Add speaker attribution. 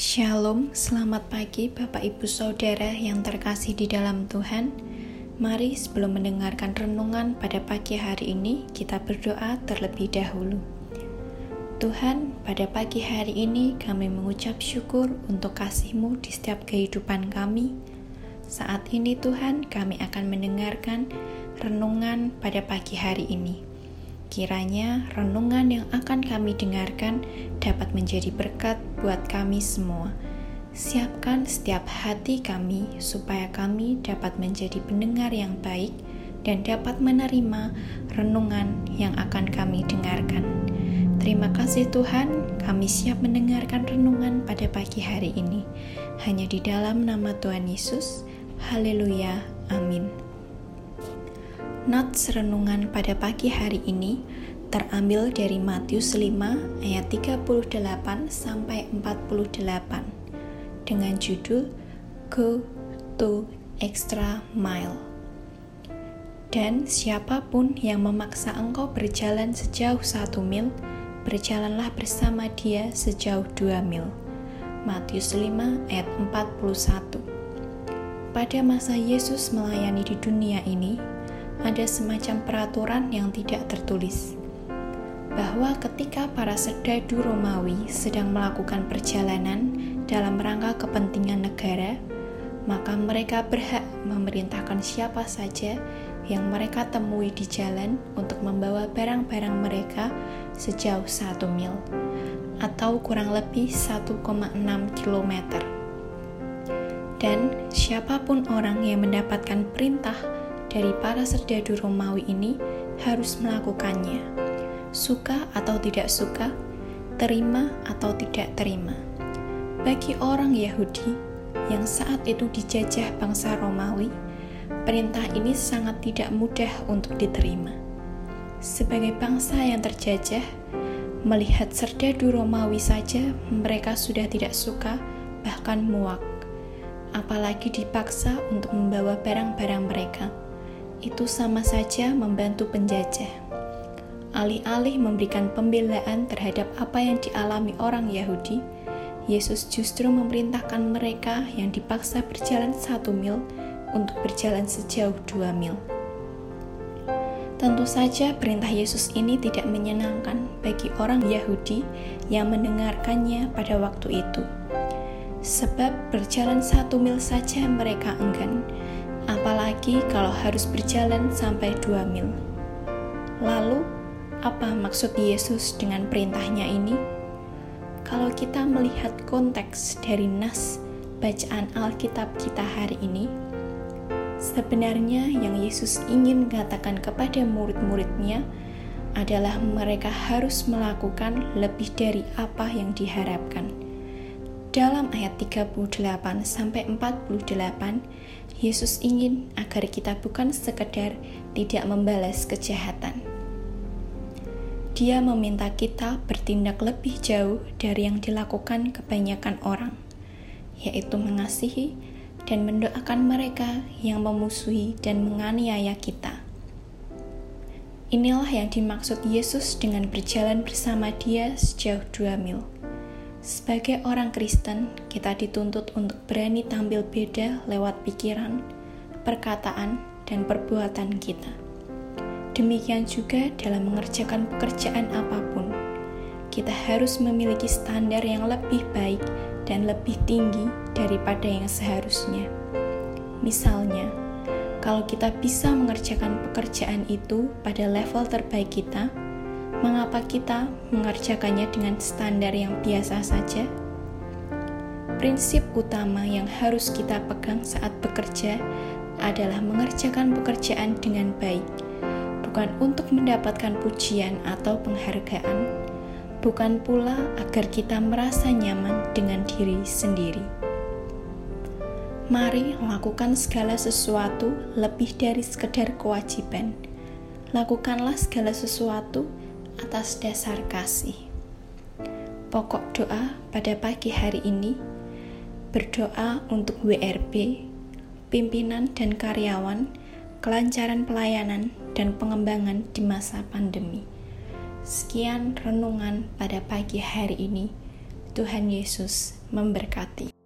Speaker 1: Shalom, selamat pagi Bapak Ibu Saudara yang terkasih di dalam Tuhan. Mari sebelum mendengarkan renungan pada pagi hari ini, kita berdoa terlebih dahulu. Tuhan, pada pagi hari ini kami mengucap syukur untuk kasih-Mu di setiap kehidupan kami. Saat ini Tuhan, kami akan mendengarkan renungan pada pagi hari ini. Kiranya renungan yang akan kami dengarkan dapat menjadi berkat buat kami semua. Siapkan setiap hati kami supaya kami dapat menjadi pendengar yang baik dan dapat menerima renungan yang akan kami dengarkan. Terima kasih Tuhan, kami siap mendengarkan renungan pada pagi hari ini. Hanya di dalam nama Tuhan Yesus. Haleluya. Amin. Not renungan pada pagi hari ini terambil dari Matius 5 ayat 38 sampai 48 dengan judul Go to Extra Mile. Dan siapa pun yang memaksa engkau berjalan sejauh satu mil, berjalanlah bersama dia sejauh dua mil. Matius 5 ayat 41 Pada masa Yesus melayani di dunia ini, ada semacam peraturan yang tidak tertulis bahwa ketika para serdadu Romawi sedang melakukan perjalanan dalam rangka kepentingan negara, maka mereka berhak memerintahkan siapa saja yang mereka temui di jalan untuk membawa barang-barang mereka sejauh satu mil atau kurang lebih 1,6 km. Dan siapa pun orang yang mendapatkan perintah dari para serdadu Romawi ini harus melakukannya. Suka atau tidak suka, terima atau tidak terima. Bagi orang Yahudi yang saat itu dijajah bangsa Romawi, perintah ini sangat tidak mudah untuk diterima. Sebagai bangsa yang terjajah, melihat serdadu Romawi saja mereka sudah tidak suka, bahkan muak. Apalagi dipaksa untuk membawa barang-barang mereka itu sama saja membantu penjajah. Alih-alih memberikan pembelaan terhadap apa yang dialami orang Yahudi, Yesus justru memerintahkan mereka yang dipaksa berjalan satu mil untuk berjalan sejauh dua mil. Tentu saja perintah Yesus ini tidak menyenangkan bagi orang Yahudi yang mendengarkannya pada waktu itu. Sebab berjalan satu mil saja mereka enggan, apalagi kalau harus berjalan sampai dua mil. Lalu, apa maksud Yesus dengan perintahnya ini? Kalau kita melihat konteks dari nas bacaan Alkitab kita hari ini, sebenarnya yang Yesus ingin katakan kepada murid-muridnya adalah mereka harus melakukan lebih dari apa yang diharapkan. Dalam ayat 38 sampai 48, Yesus ingin agar kita bukan sekedar tidak membalas kejahatan. Dia meminta kita bertindak lebih jauh dari yang dilakukan kebanyakan orang, yaitu mengasihi dan mendoakan mereka yang memusuhi dan menganiaya kita. Inilah yang dimaksud Yesus dengan berjalan bersama Dia sejauh dua mil. Sebagai orang Kristen, kita dituntut untuk berani tampil beda lewat pikiran, perkataan, dan perbuatan kita. Demikian juga dalam mengerjakan pekerjaan apa pun, kita harus memiliki standar yang lebih baik dan lebih tinggi daripada yang seharusnya. Misalnya, kalau kita bisa mengerjakan pekerjaan itu pada level terbaik kita, mengapa kita mengerjakannya dengan standar yang biasa saja? Prinsip utama yang harus kita pegang saat bekerja adalah mengerjakan pekerjaan dengan baik, bukan untuk mendapatkan pujian atau penghargaan, bukan pula agar kita merasa nyaman dengan diri sendiri. Mari lakukan segala sesuatu lebih dari sekedar kewajiban. Lakukanlah segala sesuatu atas dasar kasih. Pokok doa pada pagi hari ini berdoa untuk WRB, pimpinan dan karyawan, kelancaran pelayanan dan pengembangan di masa pandemi. Sekian renungan pada pagi hari ini. Tuhan Yesus memberkati.